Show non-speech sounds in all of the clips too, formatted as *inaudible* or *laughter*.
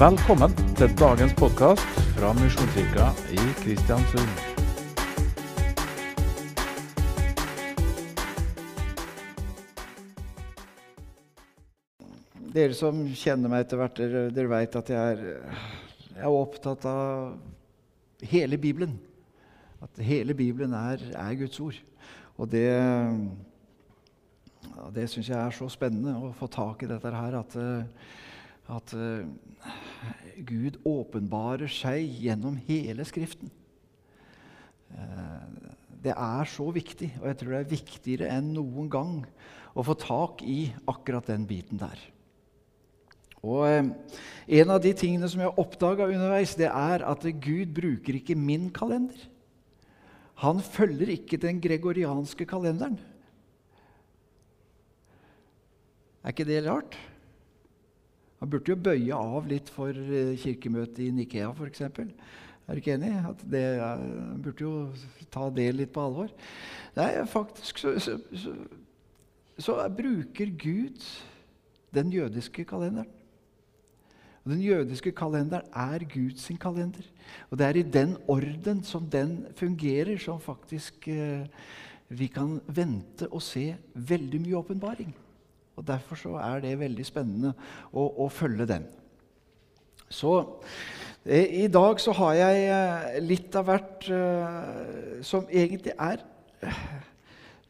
Velkommen til dagens podkast fra Misjonskirka i Kristiansund. Dere som kjenner meg etter hvert, dere, dere vet at jeg er, jeg er opptatt av hele Bibelen. At hele Bibelen er, er Guds ord. Og det, ja, det syns jeg er så spennende å få tak i dette her. At, at Gud åpenbarer seg gjennom hele Skriften. Det er så viktig, og jeg tror det er viktigere enn noen gang å få tak i akkurat den biten der. Og eh, En av de tingene som jeg har oppdaga underveis, det er at Gud bruker ikke min kalender. Han følger ikke den gregorianske kalenderen. Er ikke det rart? Han burde jo bøye av litt for eh, kirkemøtet i Nikea, f.eks. Er du ikke enig? At det, han burde jo ta det litt på alvor. Nei, faktisk så, så, så, så bruker Gud den jødiske kalenderen. Og Den jødiske kalenderen er Guds kalender. Og det er i den orden som den fungerer, som faktisk eh, vi kan vente og se veldig mye åpenbaring. Og Derfor så er det veldig spennende å, å følge den. Så eh, i dag så har jeg eh, litt av hvert eh, som egentlig er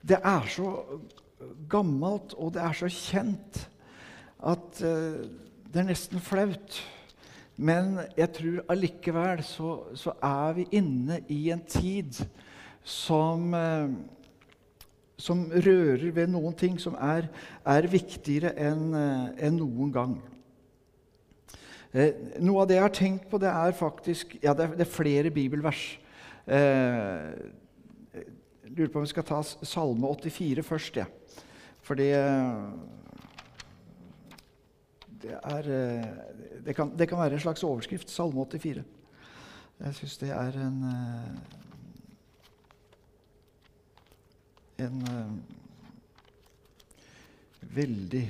Det er så gammelt, og det er så kjent at det er nesten flaut. Men jeg tror allikevel så, så, er vi inne i en tid som, som rører ved noen ting som er, er viktigere enn eh, en noen gang. Eh, noe av det jeg har tenkt på, det er faktisk Ja, det er, det er flere bibelvers. Eh, jeg lurer på om vi skal ta Salme 84 først. Ja. For det det, er, eh, det, kan, det, kan, være en slags overskrift. Salme 84. Jeg syns det er en eh, En eh, veldig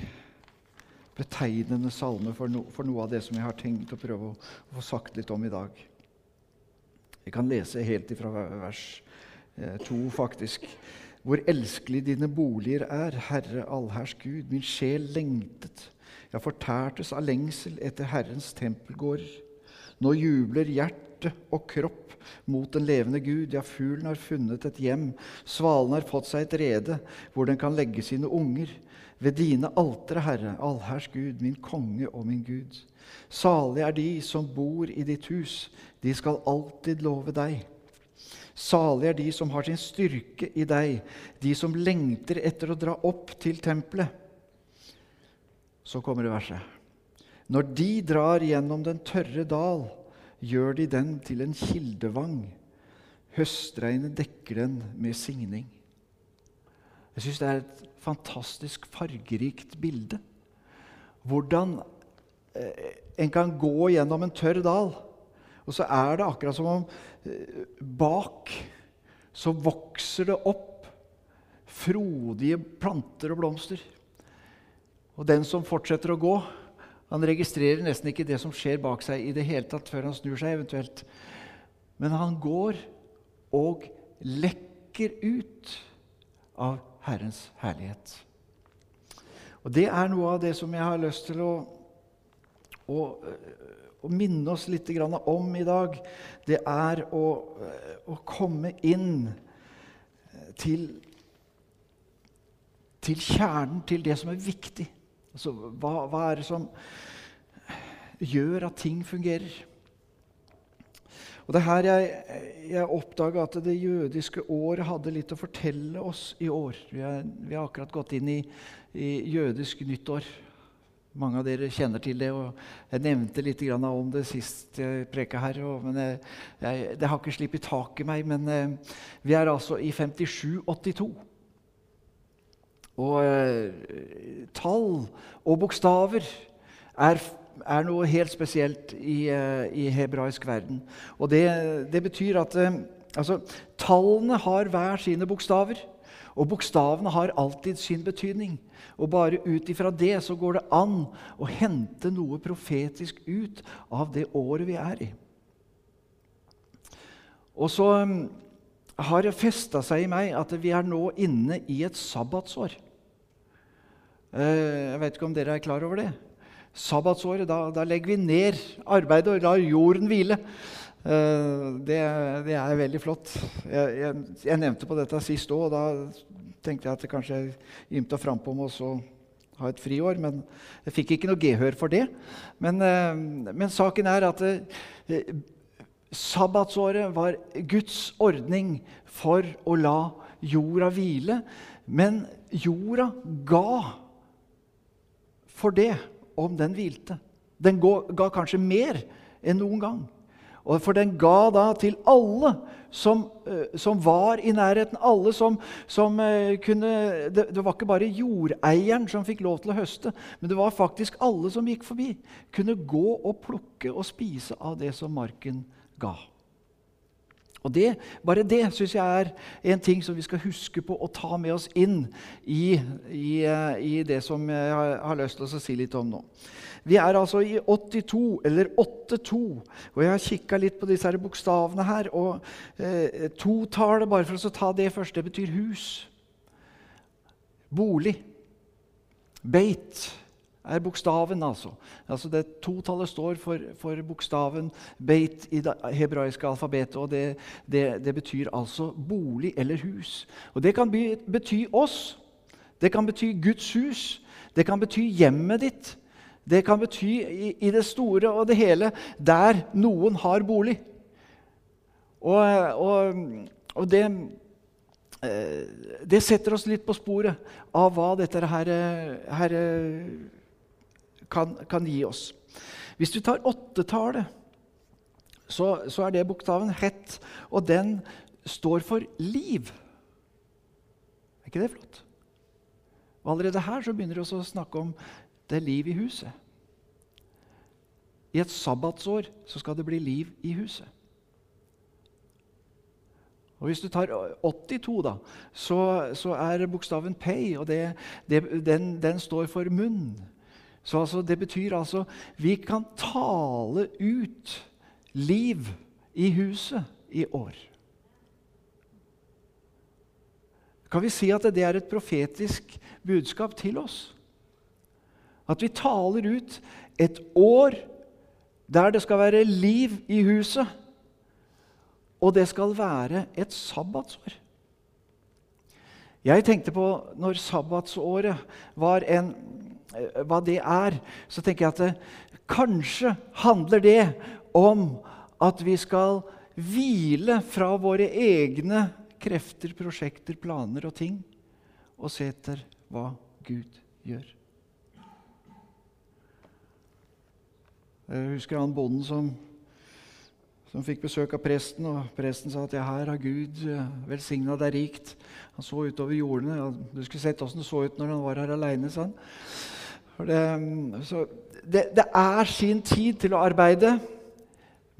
betegnende salme for, no, for, noe av det som jeg har tenkt å prøve å, å få sagt litt om i dag. Jeg kan lese helt ifra vers to, faktisk. Hvor elskelig dine boliger er, Herre allherrs Gud. Min sjel lengtet jeg fortærtes av lengsel etter Herrens tempelgårder. Nå jubler hjerte og kropp mot den levende Gud. Ja, fuglen har funnet et hjem, svalen har fått seg et rede hvor den kan legge sine unger. Ved dine altere, Herre, allherrs Gud, min konge og min Gud. Salig er de som bor i ditt hus, de skal alltid love deg. Salig er de som har sin styrke i deg, de som lengter etter å dra opp til tempelet. Så kommer det verset. Når de drar gjennom den tørre dal, gjør de den til en kildevang. Høstregnet dekker den med signing. Jeg syns det er et fantastisk fargerikt bilde. Hvordan eh, en kan gå gjennom en tørr dal, og så er det akkurat som om eh, bak så vokser det opp frodige planter og blomster. Og den som fortsetter å gå, han registrerer nesten ikke det som skjer bak seg i det hele tatt, før han snur seg eventuelt. Men han går og lekker ut av Herrens herlighet. Og Det er noe av det som jeg har lyst til å, å, å minne oss litt om i dag. Det er å, å komme inn til, til kjernen, til det som er viktig. Altså, hva, hva er det som gjør at ting fungerer? Og Det er her jeg, jeg oppdaga at det jødiske året hadde litt å fortelle oss i år. Vi, har akkurat gått inn i, i, jødisk nyttår. Mange av dere kjenner til det. og Jeg nevnte litt om det sist jeg preka her. Og, men jeg, jeg, det har ikke sluppet tak i meg. Men eh, vi er altså i 5782. Og eh, tall og bokstaver er, er, noe helt spesielt i, eh, i hebraisk verden. Og det, det betyr at eh, altså, tallene har hver sine bokstaver. Og bokstavene har alltid sin betydning. Og bare ut ifra det så går det an å hente noe profetisk ut av det året vi er i. Og så um, har det festa seg i meg at vi er nå inne i et sabbatsår. Eh, jeg vet ikke om dere er klar over det? Sabbatsåret, da, da legger vi ned arbeidet og lar jorden hvile. Uh, det, det, er veldig flott. Jeg, jeg, jeg nevnte på dette sist òg, og da tenkte jeg at det kanskje ymta frampå med å ha et friår. Men jeg fikk ikke noe gehør for det. Men, uh, men saken er at uh, sabbatsåret var Guds ordning for å la jorda hvile. Men jorda ga for det om den hvilte. Den ga kanskje mer enn noen gang. For den ga da til alle som, eh, som var i nærheten. Alle som, som eh, kunne det, var ikke bare jordeieren som fikk lov til å høste, men det var faktisk alle som gikk forbi. Kunne gå og plukke og spise av det som marken ga. Og det, Bare det syns jeg er en ting som vi skal huske på å ta med oss inn i, i, eh, i det som jeg har, lyst til å si litt om nå. Vi er altså i 82, eller 8-2, og jeg har kikka litt på disse her bokstavene her. og eh, Totallet, bare for å ta det først, det betyr hus. Bolig. Beit er bokstaven, altså. altså det Totallet står for, for, bokstaven beit i det hebraiske alfabetet. og det, det, det, betyr altså bolig eller hus. Og Det kan bety oss. Det kan bety Guds hus. Det kan bety hjemmet ditt. Det kan bety i, i det store og det hele der noen har bolig. Og, og, og det, eh, det, setter oss litt på sporet av hva dette her, her kan, kan, gi oss. Hvis du tar åttetallet, så, så er det bokstaven het, og den står for liv. Er ikke det flott? Og Allerede her så begynner vi å snakke om det er liv i huset. I et sabbatsår så skal det bli liv i huset. Og Hvis du tar 82, da, så, så er bokstaven pei, og det, det, den, den, står for munn. Så altså, Det betyr altså vi kan tale ut liv i huset i år. Kan vi si at det er et profetisk budskap til oss? At vi taler ut et år der det skal være liv i huset, og det skal være et sabbatsår. Jeg tenkte på når sabbatsåret var en, hva det er, så tenker jeg at det, kanskje handler det om at vi skal hvile fra våre egne krefter, prosjekter, planer og ting, og se etter hva Gud gjør. Jeg husker han bonden som, som fikk besøk av presten, og presten sa at ja, her har Gud eh, velsigna deg rikt. Han så utover jordene. Du skulle sett åssen det så ut når han var her aleine. Det, det, det er sin tid til å arbeide,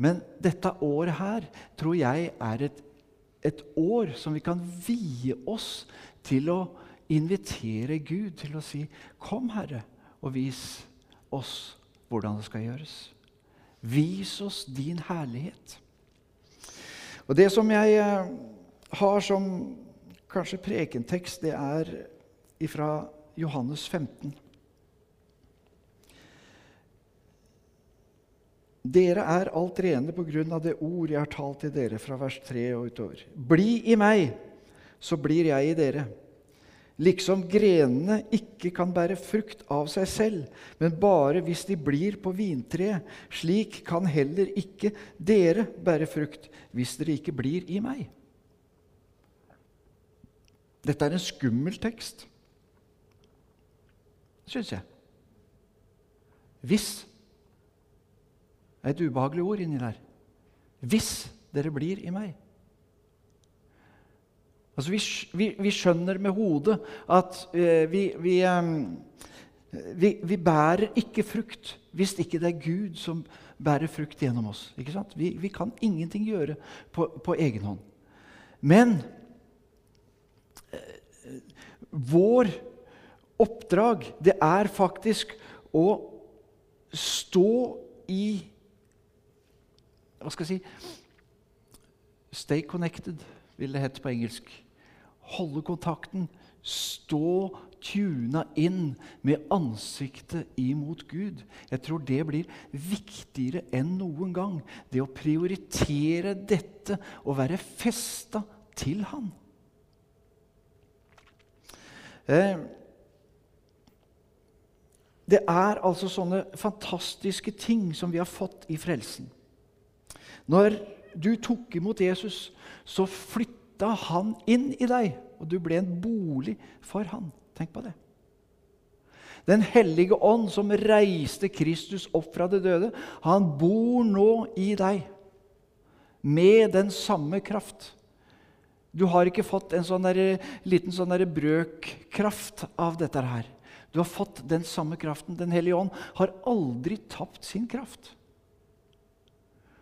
men dette året her tror jeg er et, et år som vi kan vie oss til å invitere Gud til å si 'Kom, Herre, og vis oss' hvordan det skal gjøres. Vis oss din herlighet. Og Det som jeg eh, har som kanskje prekentekst, det er fra Johannes 15. Dere er alt rene på grunn av det ord jeg har talt til dere fra vers 3 og utover. Bli i meg, så blir jeg i dere. Liksom grenene ikke kan bære frukt av seg selv, men bare hvis de blir på vintreet. Slik kan heller ikke dere bære frukt hvis dere ikke blir i meg. Dette er en skummel tekst, syns jeg. Hvis er et ubehagelig ord inni der. Hvis dere blir i meg. Altså, vi, vi, vi, skjønner med hodet at eh, vi, vi, vi, bærer ikke frukt hvis ikke det er Gud som bærer frukt gjennom oss. Vi, kan ingenting gjøre på, på egen hånd. Men eh, vår oppdrag, det er faktisk å stå i Hva skal jeg si Stay connected, vil det hete på engelsk. Holde kontakten. Stå tuna inn med ansiktet imot Gud. Jeg tror det blir viktigere enn noen gang. Det å prioritere dette og være festa til Han. Eh, det er altså sånne fantastiske ting som vi har fått i frelsen. Når du tok imot Jesus, så flytta han inn i deg, og du ble en bolig for han. Tenk på det. Den hellige ånd som reiste Kristus opp fra det døde, han bor nå i deg med den samme kraft. Du har ikke fått en sånn der, liten sånn brøkkraft av dette her. Du har fått den samme kraften. Den hellige ånd har aldri tapt sin kraft.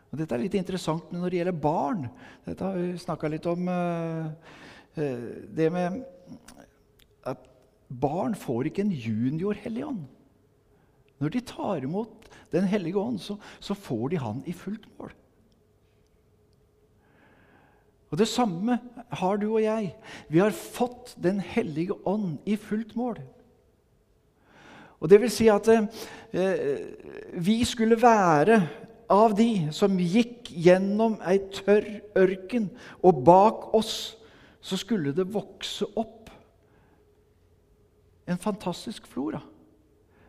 Og dette er litt interessant når det gjelder barn. Dette har vi snakka litt om. Uh, uh, det med at barn får ikke en junior hellig ånd. Når de tar imot Den hellige ånd, så, så får de han i fullt mål. Og Det samme har du og jeg. Vi har fått Den hellige ånd i fullt mål. Og Det vil si at eh, vi skulle være av de som gikk gjennom ei tørr ørken, og bak oss så skulle det vokse opp en fantastisk flora.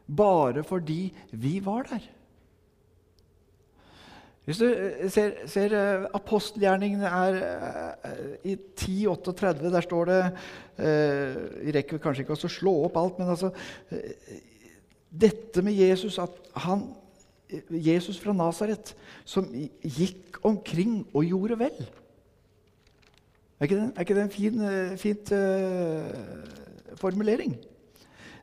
Bare fordi vi var der. Hvis du eh, ser, ser apostelgjerningen apostelgjerningene er uh, i 1038, der står det Vi rekker kanskje ikke å slå opp alt, men altså dette med Jesus, at han, Jesus fra Nasaret, som gikk omkring og gjorde vel. Er ikke det, er ikke det en fin fint, uh, formulering?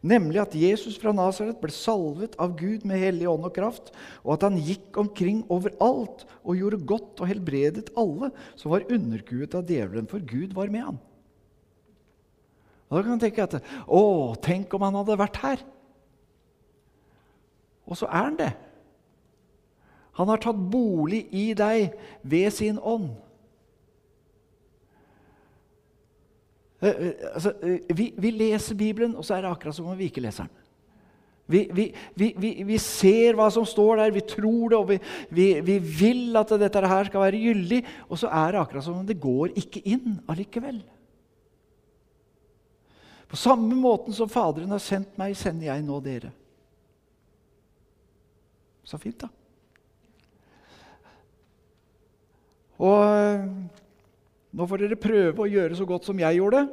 Nemlig at Jesus fra Nasaret ble salvet av Gud med hellig ånd og kraft, og at han gikk omkring overalt og gjorde godt og helbredet alle som var underkuet av djevelen, for Gud var med han. Og Da kan man tenke at å, tenk om han hadde vært her! Og så er han det. Han har tatt bolig i deg ved sin ånd. Eh, eh, altså, eh, vi, vi, leser Bibelen, og så er det akkurat som om vi ikke leser den. Vi, vi, vi, ser hva som står der, vi tror det, og vi, vil at dette her skal være gyldig. Og så er det akkurat som om det går ikke inn allikevel. På samme måten som Faderen har sendt meg, sender jeg nå dere. Så fint, da. Og eh, nå får dere prøve å gjøre så godt som jeg gjorde.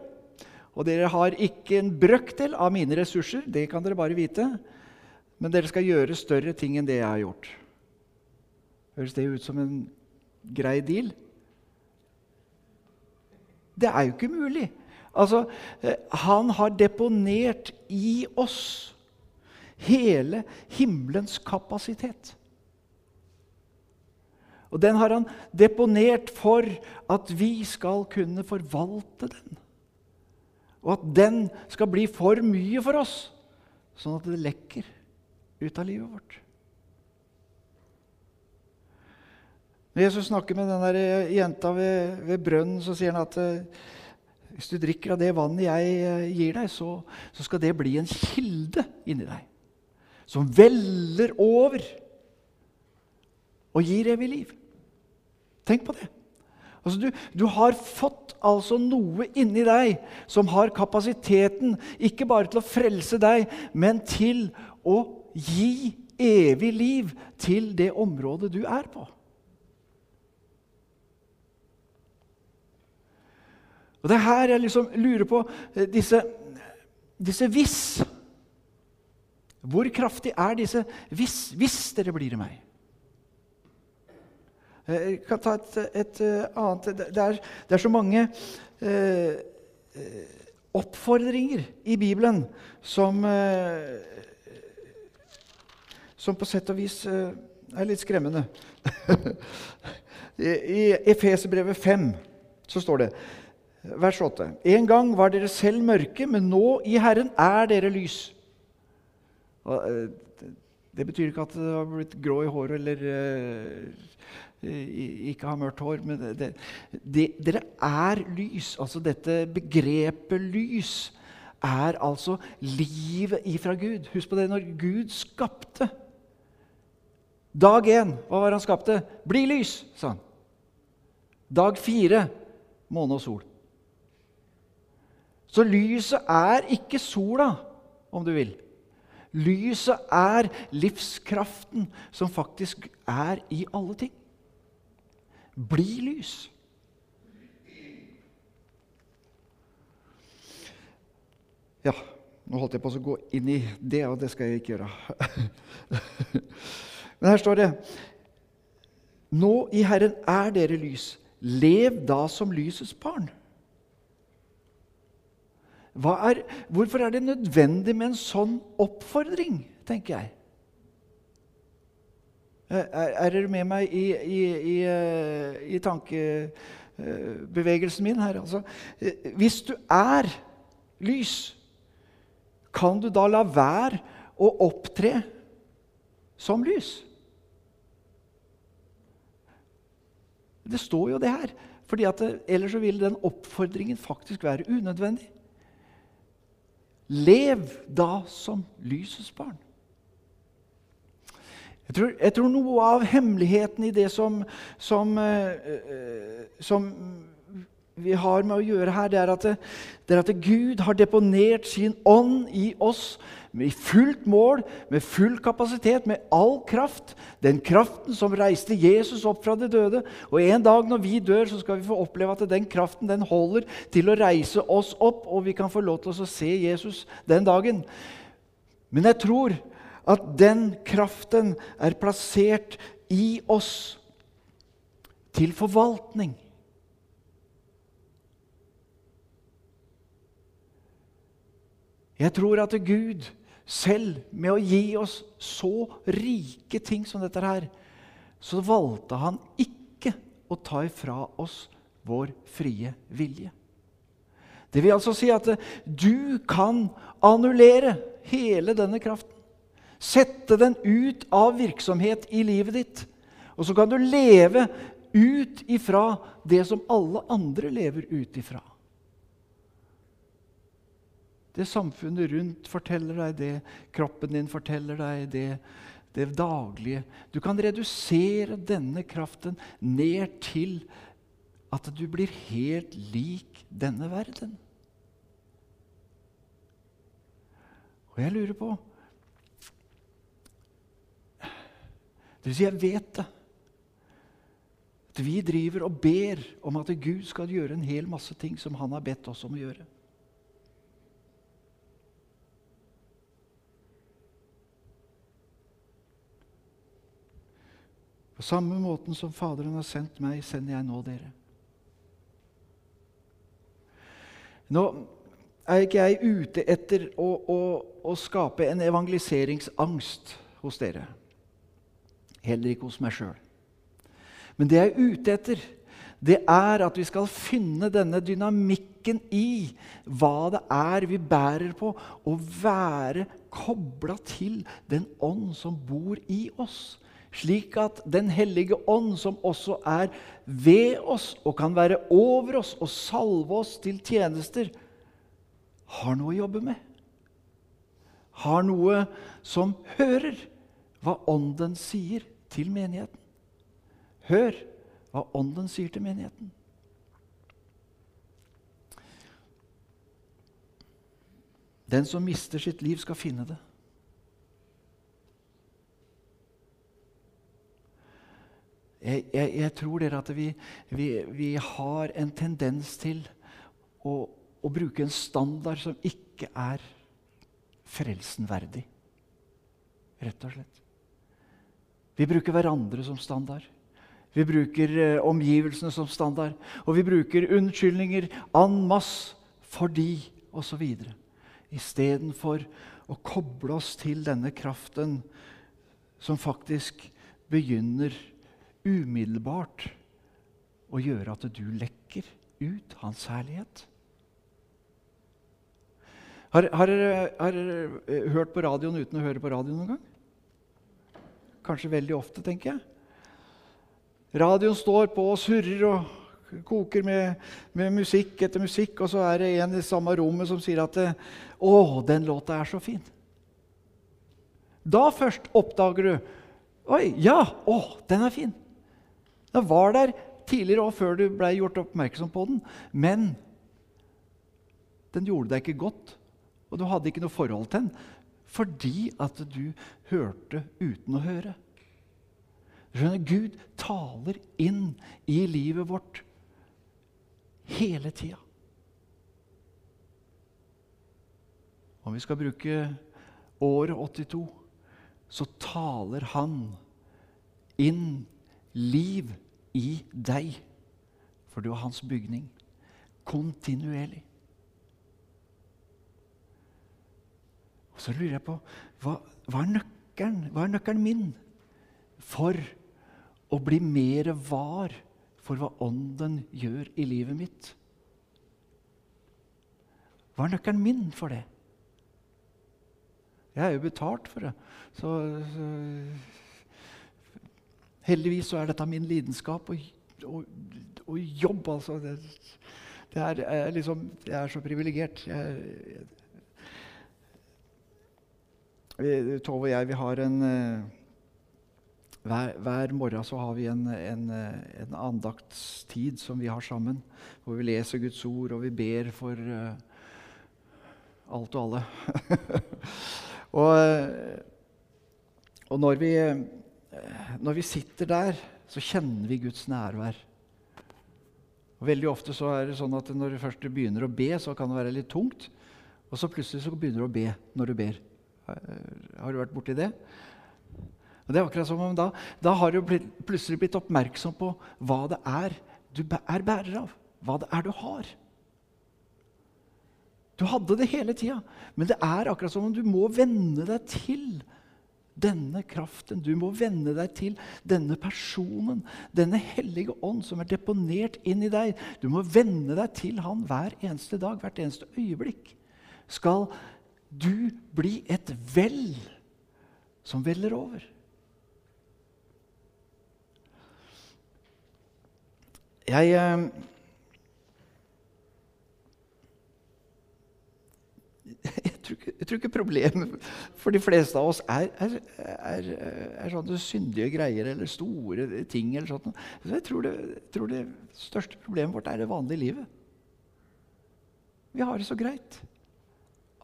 Og dere har ikke en brøkdel av mine ressurser, det kan dere bare vite. Men dere skal gjøre større ting enn det jeg har gjort. Høres det ut som en grei deal? Det er jo ikke mulig. Altså, eh, han har deponert i oss hele himmelens kapasitet. Og den har han deponert for at vi skal kunne forvalte den. Og at den skal bli for mye for oss, sånn at det lekker ut av livet vårt. Når Jesus snakker med den der jenta ved, ved brønnen, så sier han at eh, hvis du drikker av det vannet jeg eh, gir deg, så, så skal det bli en kilde inni deg som veller over og gir evig liv. Tenk på det. Altså, du, du, har fått altså noe inni deg som har kapasiteten ikke bare til å frelse deg, men til å gi evig liv til det området du er på. Og Det er her jeg liksom lurer på eh, disse, disse hvis. Hvor kraftig er disse 'hvis', hvis dere blir i meg? Eh, jeg kan ta et, et eh, annet det er, det er, så mange eh, oppfordringer i Bibelen som eh, Som på sett og vis eh, er litt skremmende. *laughs* I Efeserbrevet 5 så står det vers 8. En gang var dere selv mørke, men nå i Herren er dere lys. Og, eh, det betyr ikke at det har blitt grå i håret eller ikke har mørkt hår. Men det, det, dere er lys. Altså dette begrepet lys er altså livet ifra Gud. Husk på det når Gud skapte. Dag én, hva var han skapte? Bli lys, sa han. Dag fire måne og sol. Så lyset er ikke sola, om du vil. Lyset er livskraften som faktisk er i alle ting. Bli lys. Ja, nå holdt jeg på å gå inn i det, og det skal jeg ikke gjøre. *laughs* Men her står det Nå i Herren er dere lys. Lev da som lysets barn. Er, hvorfor er det nødvendig med en sånn oppfordring, tenker jeg? Er, er dere med meg i, i, i, eh, i tankebevegelsen min her? Altså, eh, hvis du er lys, kan du da la være å opptre som lys? Det står jo det her. fordi at Ellers så vil den oppfordringen faktisk være unødvendig. Lev da som lysets barn. Jeg tror, jeg tror noe av hemmeligheten i det som, som, uh, som vi har med å gjøre her, det er, det, det er, at Gud har deponert sin ånd i oss med fullt mål, med full kapasitet, med all kraft. Den kraften som reiste Jesus opp fra de døde. Og en dag når vi dør, så skal vi få oppleve at den kraften den holder til å reise oss opp, og vi kan få lov til å se Jesus den dagen. Men jeg tror at den kraften er plassert i oss til forvaltning. Jeg tror at Gud selv, med å gi oss så rike ting som dette her, så valgte han ikke å ta ifra oss vår frie vilje. Det vil altså si at du kan annullere hele denne kraften. Sette den ut av virksomhet i livet ditt. Og så kan du leve ut ifra det som alle andre lever ut ifra. Det samfunnet rundt forteller deg det, kroppen din forteller deg det, det daglige. Du kan redusere denne kraften ned til at du blir helt lik denne verden. Og jeg lurer på Det vil si, jeg vet det. At vi driver og ber om at Gud skal gjøre en hel masse ting som han har bedt oss om å gjøre. På samme måten som Faderen har sendt meg, sender jeg nå dere. Nå er ikke jeg ute etter å, å, å skape en evangeliseringsangst hos dere. Heller ikke hos meg sjøl. Men det jeg er ute etter, det er at vi skal finne denne dynamikken i hva det er vi bærer på, og være kobla til den ånd som bor i oss slik at Den hellige ånd, som også er ved oss og kan være over oss og salve oss til tjenester, har noe å jobbe med. Har noe som hører hva Ånden sier til menigheten. Hør hva Ånden sier til menigheten. Den som mister sitt liv, skal finne det. Jeg, jeg, jeg tror dere at vi, vi, vi, har en tendens til å, å, bruke en standard som ikke er frelsen verdig. Rett og slett. Vi bruker hverandre som standard. Vi bruker eh, omgivelsene som standard. Og vi bruker unnskyldninger en masse fordi osv. Istedenfor å koble oss til denne kraften som faktisk begynner umiddelbart å gjøre at du lekker ut hans herlighet. Har, dere eh, hørt på radioen uten å høre på radioen noen gang? Kanskje veldig ofte, tenker jeg. Radioen står på og surrer og koker med, med, musikk etter musikk, og så er det en i samme rommet som sier at 'Å, den låta er så fin'. Da først oppdager du 'Oi, ja! Å, den er fin'. Den var der tidligere òg, før du ble gjort oppmerksom på den. Men den gjorde deg ikke godt, og du hadde ikke noe forhold til den fordi at du hørte uten å høre. Skjønner, Gud taler inn i livet vårt hele tida. Om vi skal bruke året 82, så taler han inn liv i deg, for du er hans bygning. Kontinuerlig. Og så lurer jeg på hva, hva, er nøkkelen? Hva er nøkkelen min for å bli mer var for hva Ånden gjør i livet mitt? Hva er nøkkelen min for det? Jeg er jo betalt for det. Så, så Heldigvis så er dette min lidenskap og, og, og jobb. altså. Det, det er, er liksom, jeg er så privilegert. Tove og jeg vi har en eh, hver, hver, morgen så har vi en, en, en, andaktstid som vi har sammen. Hvor vi leser Guds ord, og vi ber for uh, alt og alle. *laughs* og, eh, og når, vi, når vi sitter der, så kjenner vi Guds nærvær. Og Veldig ofte så er det sånn at når du først begynner å be, så kan det være litt tungt. Og så plutselig så begynner du å be når du ber. Har du vært borti det? Og det er akkurat som om Da, da har du blitt, plutselig blitt oppmerksom på hva det er du er bærer av. Hva det er du har. Du hadde det hele tida, men det er akkurat som om du må venne deg til denne kraften. Du må venne deg til denne personen, denne hellige ånd som er deponert inn i deg. Du må venne deg til han hver eneste dag, hvert eneste øyeblikk. Skal du bli et vel som veller over. Jeg, eh, *laughs* jeg, tror ikke, jeg tror ikke problemet for de fleste av oss er, er, er, er sånne syndige greier eller store ting. eller sånt. Jeg tror det, tror det største problemet vårt er det vanlige livet. Vi har det så greit.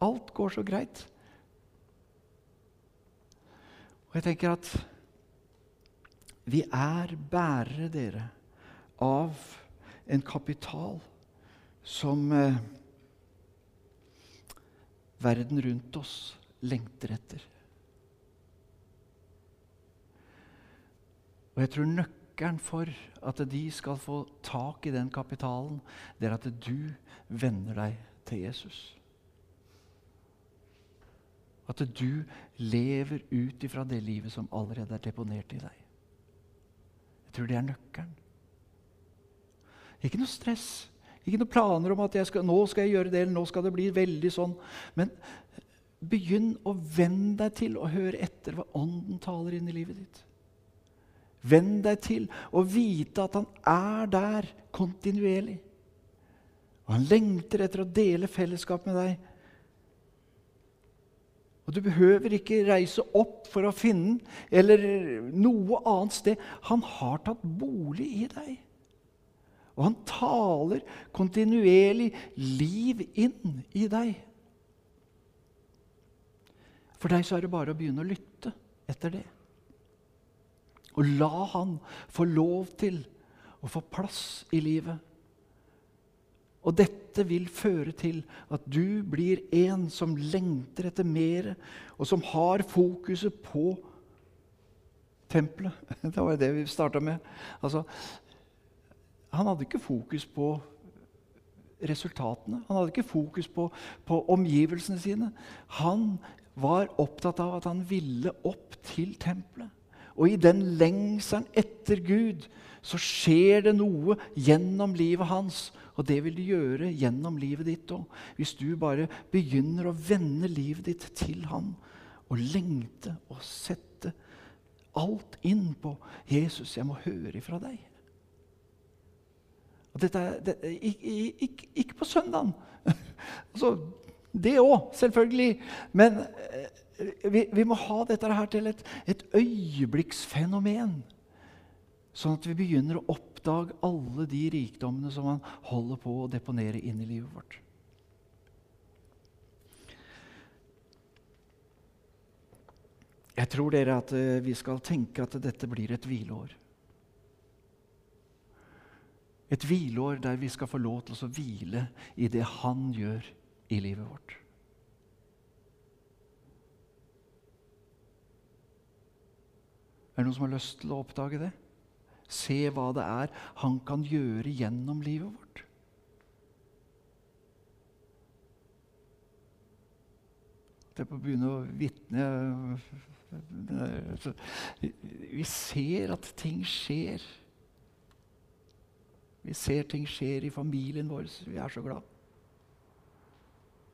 Alt går så greit. Og jeg tenker at vi er bærere, dere, av en kapital som eh, verden rundt oss lengter etter. Og jeg tror nøkkelen for at de skal få tak i den kapitalen, det er at du venner deg til Jesus. At du lever ut ifra det livet som allerede er deponert i deg. Jeg tror det er nøkkelen. Ikke noe stress. Ikke noe planer om at skal, nå skal jeg gjøre det, eller nå skal det bli veldig sånn. Men begynn å venne deg til å høre etter hva Ånden taler inn i livet ditt. Venn deg til å vite at han er der kontinuerlig. Og han lengter etter å dele fellesskap med deg og Du behøver ikke reise opp for å finne den, eller noe annet sted. Han har tatt bolig i deg. Og han taler kontinuerlig liv inn i deg. For deg så er det bare å begynne å lytte etter det. Og la han få lov til å få plass i livet. Og dette vil føre til at du blir en som lengter etter mer, og som har fokuset på tempelet. *laughs* Det var det vi starta med. Altså, han hadde ikke fokus på resultatene. Han hadde ikke fokus på, på omgivelsene sine. Han var opptatt av at han ville opp til tempelet. Og i den lengselen etter Gud så skjer det noe gjennom livet hans. Og det vil du gjøre gjennom livet ditt òg. Hvis du bare begynner å vende livet ditt til han og lengte og sette alt inn på 'Jesus, jeg må høre ifra deg'. Og dette, det, ikke, ikke, ikke, på søndagen. *laughs* altså, det òg, selvfølgelig. Men eh, vi, vi, må ha dette her til et, et øyeblikksfenomen. Sånn at vi begynner å oppdage alle de rikdommene som han holder på å deponere inn i livet vårt. Jeg tror dere at eh, vi skal tenke at dette blir et hvileår. Et hvileår der vi skal få lov til å hvile i det Han gjør i livet vårt. Er det noen som har lyst til å oppdage det? Se hva det er han kan gjøre gjennom livet vårt. Det er på å begynne å vitne Vi ser at ting skjer. Vi ser ting skjer i familien vår. Vi er så glad.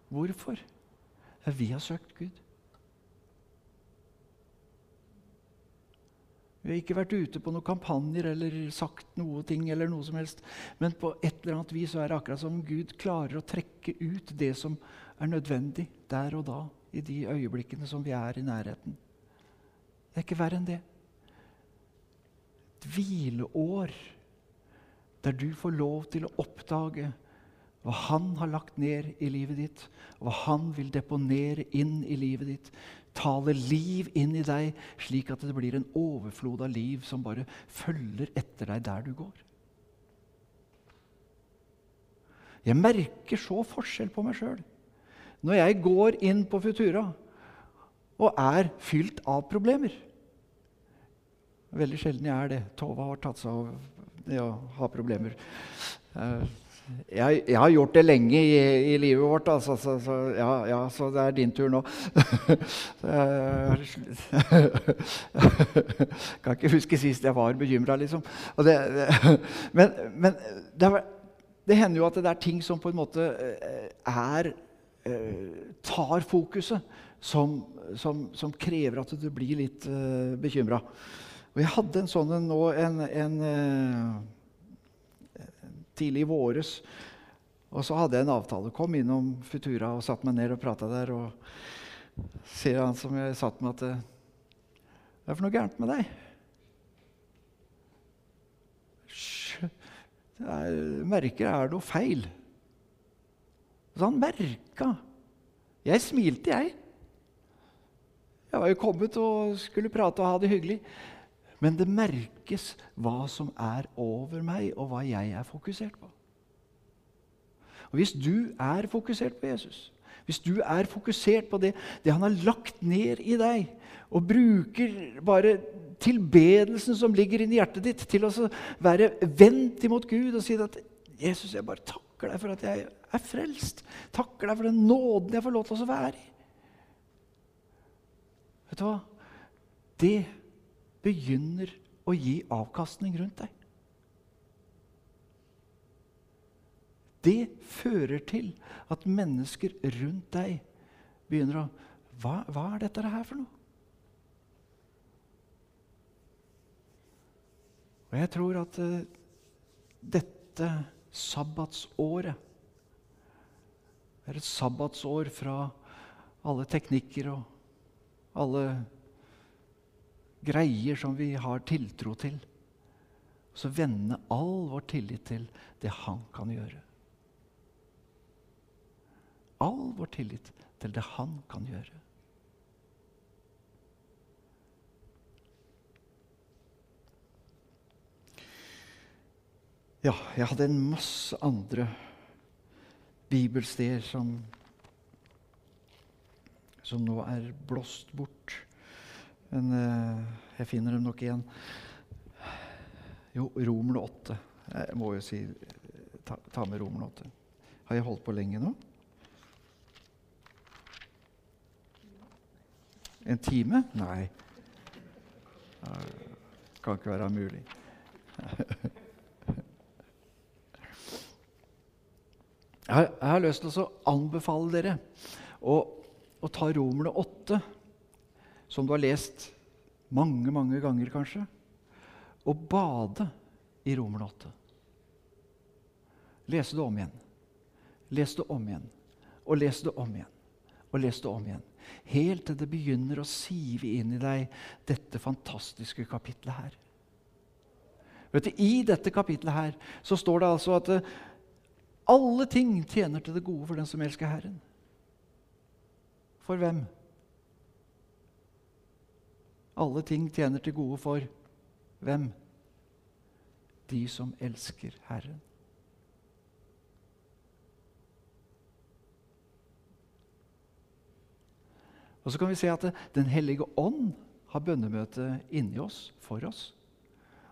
Hvorfor? Vi har søkt Gud. Vi har ikke vært ute på noen kampanjer eller sagt noe ting, eller noe som helst. Men på et eller annet vis er det akkurat som Gud klarer å trekke ut det som er nødvendig der og da, i de øyeblikkene som vi er i nærheten. Det er ikke verre enn det. Et hvileår der du får lov til å oppdage hva han har lagt ned i livet ditt, hva han vil deponere inn i livet ditt. Tale liv inn i deg, slik at det blir en overflod av liv som bare følger etter deg der du går. Jeg merker så forskjell på meg sjøl når jeg går inn på Futura og er fylt av problemer. Veldig sjelden jeg er det. Tova har tatt seg av det å ha problemer. Jeg, jeg, har gjort det lenge i, i livet vårt, altså, så, så, ja, ja, så det er din tur nå. *laughs* *laughs* kan ikke huske sist jeg var bekymra, liksom. Det, det, *laughs* men, men det, det, hender jo at det er ting som på en måte eh, er eh, tar fokuset, som, som, som krever at du blir litt uh, bekymra. Og jeg hadde en sånn nå en, en tidlig i våres. Og så hadde jeg en avtale. Kom innom Futura og satte meg ned og prata der. Og sier han som jeg satt med, at Hva er det for noe gærent med deg? Jeg merker er noe feil. Så han merka. Jeg smilte, jeg. Jeg var jo kommet og skulle prate og ha det hyggelig. Men det merkes hva som er over meg, og hva jeg er fokusert på. Og Hvis du er fokusert på Jesus, hvis du er fokusert på det, det han har lagt ned i deg, og bruker bare tilbedelsen som ligger inni hjertet ditt, til å være vendt imot Gud og si at 'Jesus, jeg bare takker deg for at jeg er frelst.' 'Takker deg for den nåden jeg får lov til å være i.' Vet du hva? Det begynner å gi avkastning rundt deg. Det fører til at mennesker rundt deg begynner å Hva, hva er dette her for noe? Og jeg tror at uh, dette sabbatsåret er et sabbatsår fra alle teknikker og alle greier som vi har tiltro til. Så vende all vår tillit til det han kan gjøre. All vår tillit til det han kan gjøre. Ja, jeg hadde en masse andre bibelsteder som, som nå er blåst bort. Men uh, jeg finner dem nok igjen. Jo, Romerne 8. Jeg må jo si ta, ta med Romerne 8. Har jeg holdt på lenge nå? En time? Nei. Det kan ikke være mulig. Jeg har, jeg har lyst til å anbefale dere å, å ta Romerne 8, som du har lest mange, mange ganger kanskje, å bade i Romerne 8. Lese det om igjen. Les det om igjen. Og les det om igjen. Og les det om igjen. Helt til det begynner å sive inn i deg dette fantastiske kapitlet her. Vet du, I dette kapitlet her så står det altså at alle ting tjener til det gode for den som elsker Herren. For hvem? Alle ting tjener til gode for hvem? De som elsker Herren. Og så kan vi se at Den hellige ånd har bønnemøte inni oss, for oss.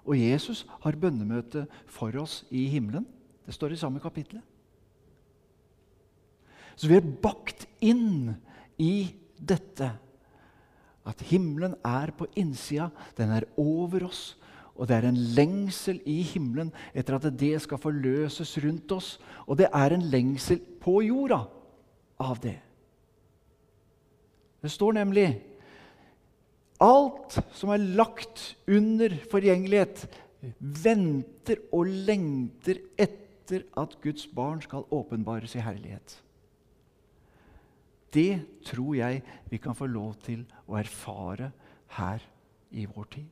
Og Jesus har bønnemøte for oss i himmelen. Det står i samme kapittel. Så vi er bakt inn i dette. At himmelen er på innsida, den er over oss. Og det er en lengsel i himmelen etter at det skal forløses rundt oss. Og det er en lengsel på jorda av det. Det står nemlig Alt som er lagt under forgjengelighet, venter og lengter etter at Guds barn skal åpenbares i herlighet. Det tror jeg vi kan få lov til å erfare her i vår tid.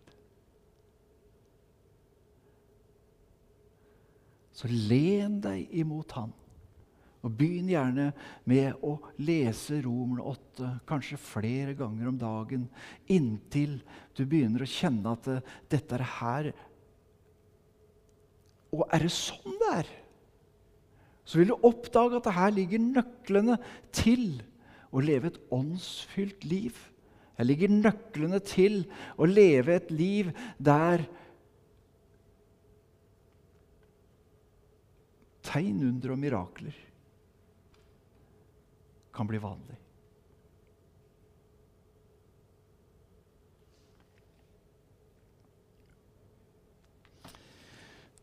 Så len deg imot Han. Og Begynn gjerne med å lese Romerne 8, kanskje flere ganger om dagen, inntil du begynner å kjenne at dette er her. Og er det sånn det er? så vil du oppdage at her ligger nøklene til å leve et åndsfylt liv. Her ligger nøklene til å leve et liv der tegn, under og mirakler kan bli vanlig.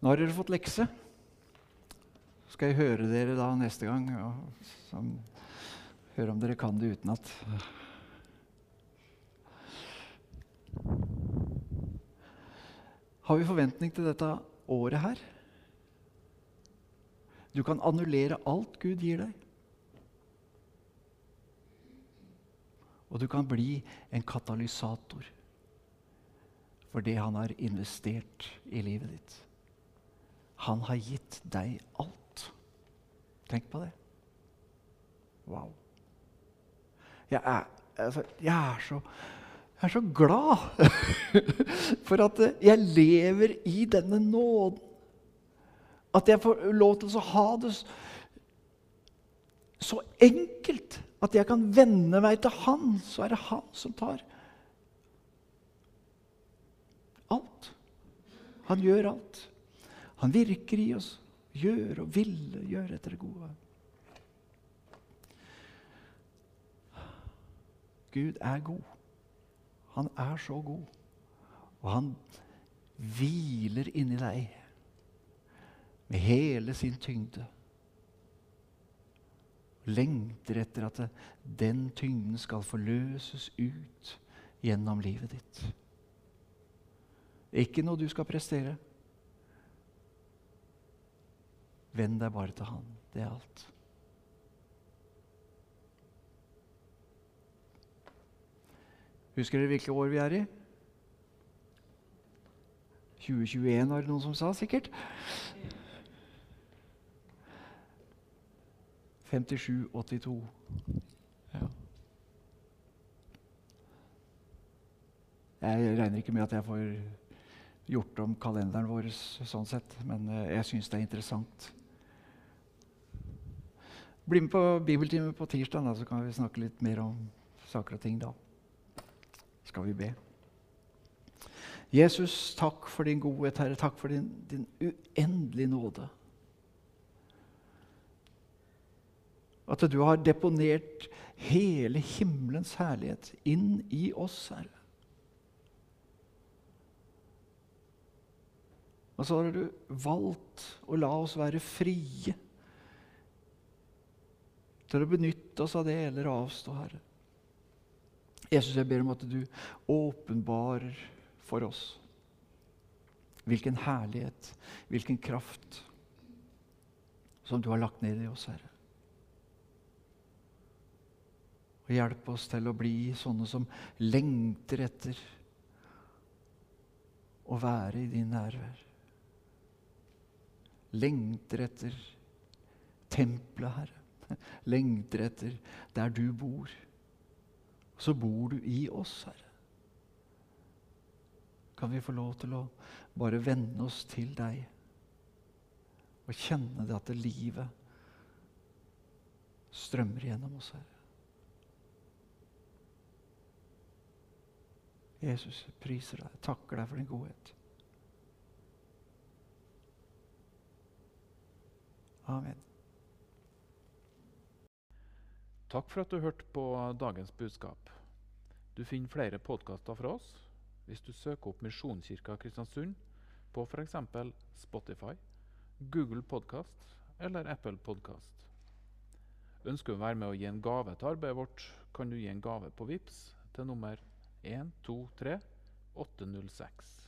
Nå har dere fått lekse skal jeg høre dere da neste gang. Og høre om dere kan det utenat. Har vi forventning til dette året her? Du kan annullere alt Gud gir deg. Og du kan bli en katalysator for det han har investert i livet ditt. Han har gitt deg alt. Tenk på det. Wow. Jeg er, altså, jeg er, så, jeg er så glad *laughs* for at jeg lever i denne nåden. At jeg får lov til å ha det så enkelt at jeg kan vende meg til Han, så er det Han som tar alt. Han gjør alt. Han virker i oss Gjør og ville gjøre etter det gode. Gud er god. Han er så god. Og han hviler inni deg med hele sin tyngde. Lengter etter at den tyngden skal forløses ut gjennom livet ditt. Ikke noe du skal prestere. Vend deg bare til Han. Det er alt. Husker dere hvilke år vi er i? 2021 var det noen som sa, sikkert. 57-82. Ja. Jeg regner ikke med at jeg får gjort om kalenderen vår sånn sett, men eh, jeg syns det er interessant. Bli med på bibeltime på tirsdag, så kan vi snakke litt mer om saker og ting da. Skal vi be. Jesus, takk for din godhet, Herre. Takk for din, din uendelige nåde. At du har deponert hele himmelens herlighet inn i oss, Herre. Og så har du valgt å la oss være frie til å benytte oss av det eller avstå, Herre. Jesus, jeg ber om at du åpenbarer for oss hvilken herlighet, hvilken kraft som du har lagt ned i oss, Herre. Og hjelp oss til å bli sånne som lengter etter å være i din nærvær. Lengter etter tempelet, Herre. Lengter etter der du bor. Så bor du i oss, Herre. Kan vi få lov til å bare venne oss til deg og kjenne det at det livet strømmer gjennom oss, Herre. Jesus, jeg priser deg, jeg takker deg for din godhet. Amen. Takk for at du hørte på dagens budskap. Du finner flere podkaster fra oss hvis du søker opp Misjonskirka Kristiansund på f.eks. Spotify, Google Podkast eller Apple Podkast. Ønsker du å være med å gi en gave til arbeidet vårt, kan du gi en gave på VIPS til nummer 123 806.